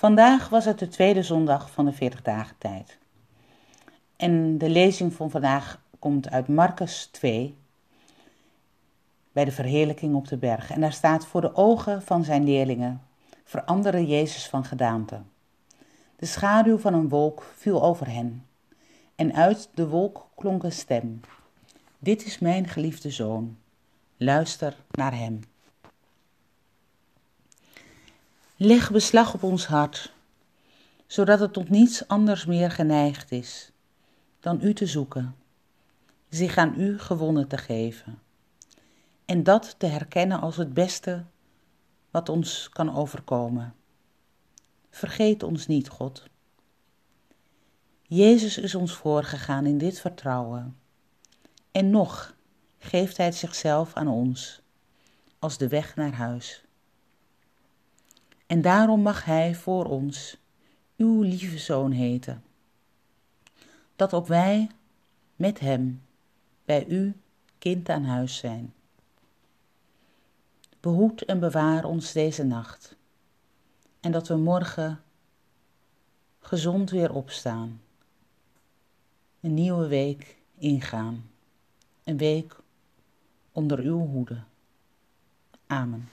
Vandaag was het de tweede zondag van de 40 dagen tijd. En de lezing van vandaag komt uit Marcus 2, bij de verheerlijking op de berg. En daar staat voor de ogen van zijn leerlingen veranderde Jezus van gedaante. De schaduw van een wolk viel over hen. En uit de wolk klonk een stem. Dit is mijn geliefde zoon. Luister naar hem. Leg beslag op ons hart, zodat het tot niets anders meer geneigd is dan u te zoeken, zich aan u gewonnen te geven en dat te herkennen als het beste wat ons kan overkomen. Vergeet ons niet, God. Jezus is ons voorgegaan in dit vertrouwen. En nog geeft Hij zichzelf aan ons als de weg naar huis. En daarom mag Hij voor ons uw lieve zoon heten. Dat ook wij met Hem bij u kind aan huis zijn. Behoed en bewaar ons deze nacht. En dat we morgen gezond weer opstaan. Een nieuwe week ingaan. Een week onder uw hoede. Amen.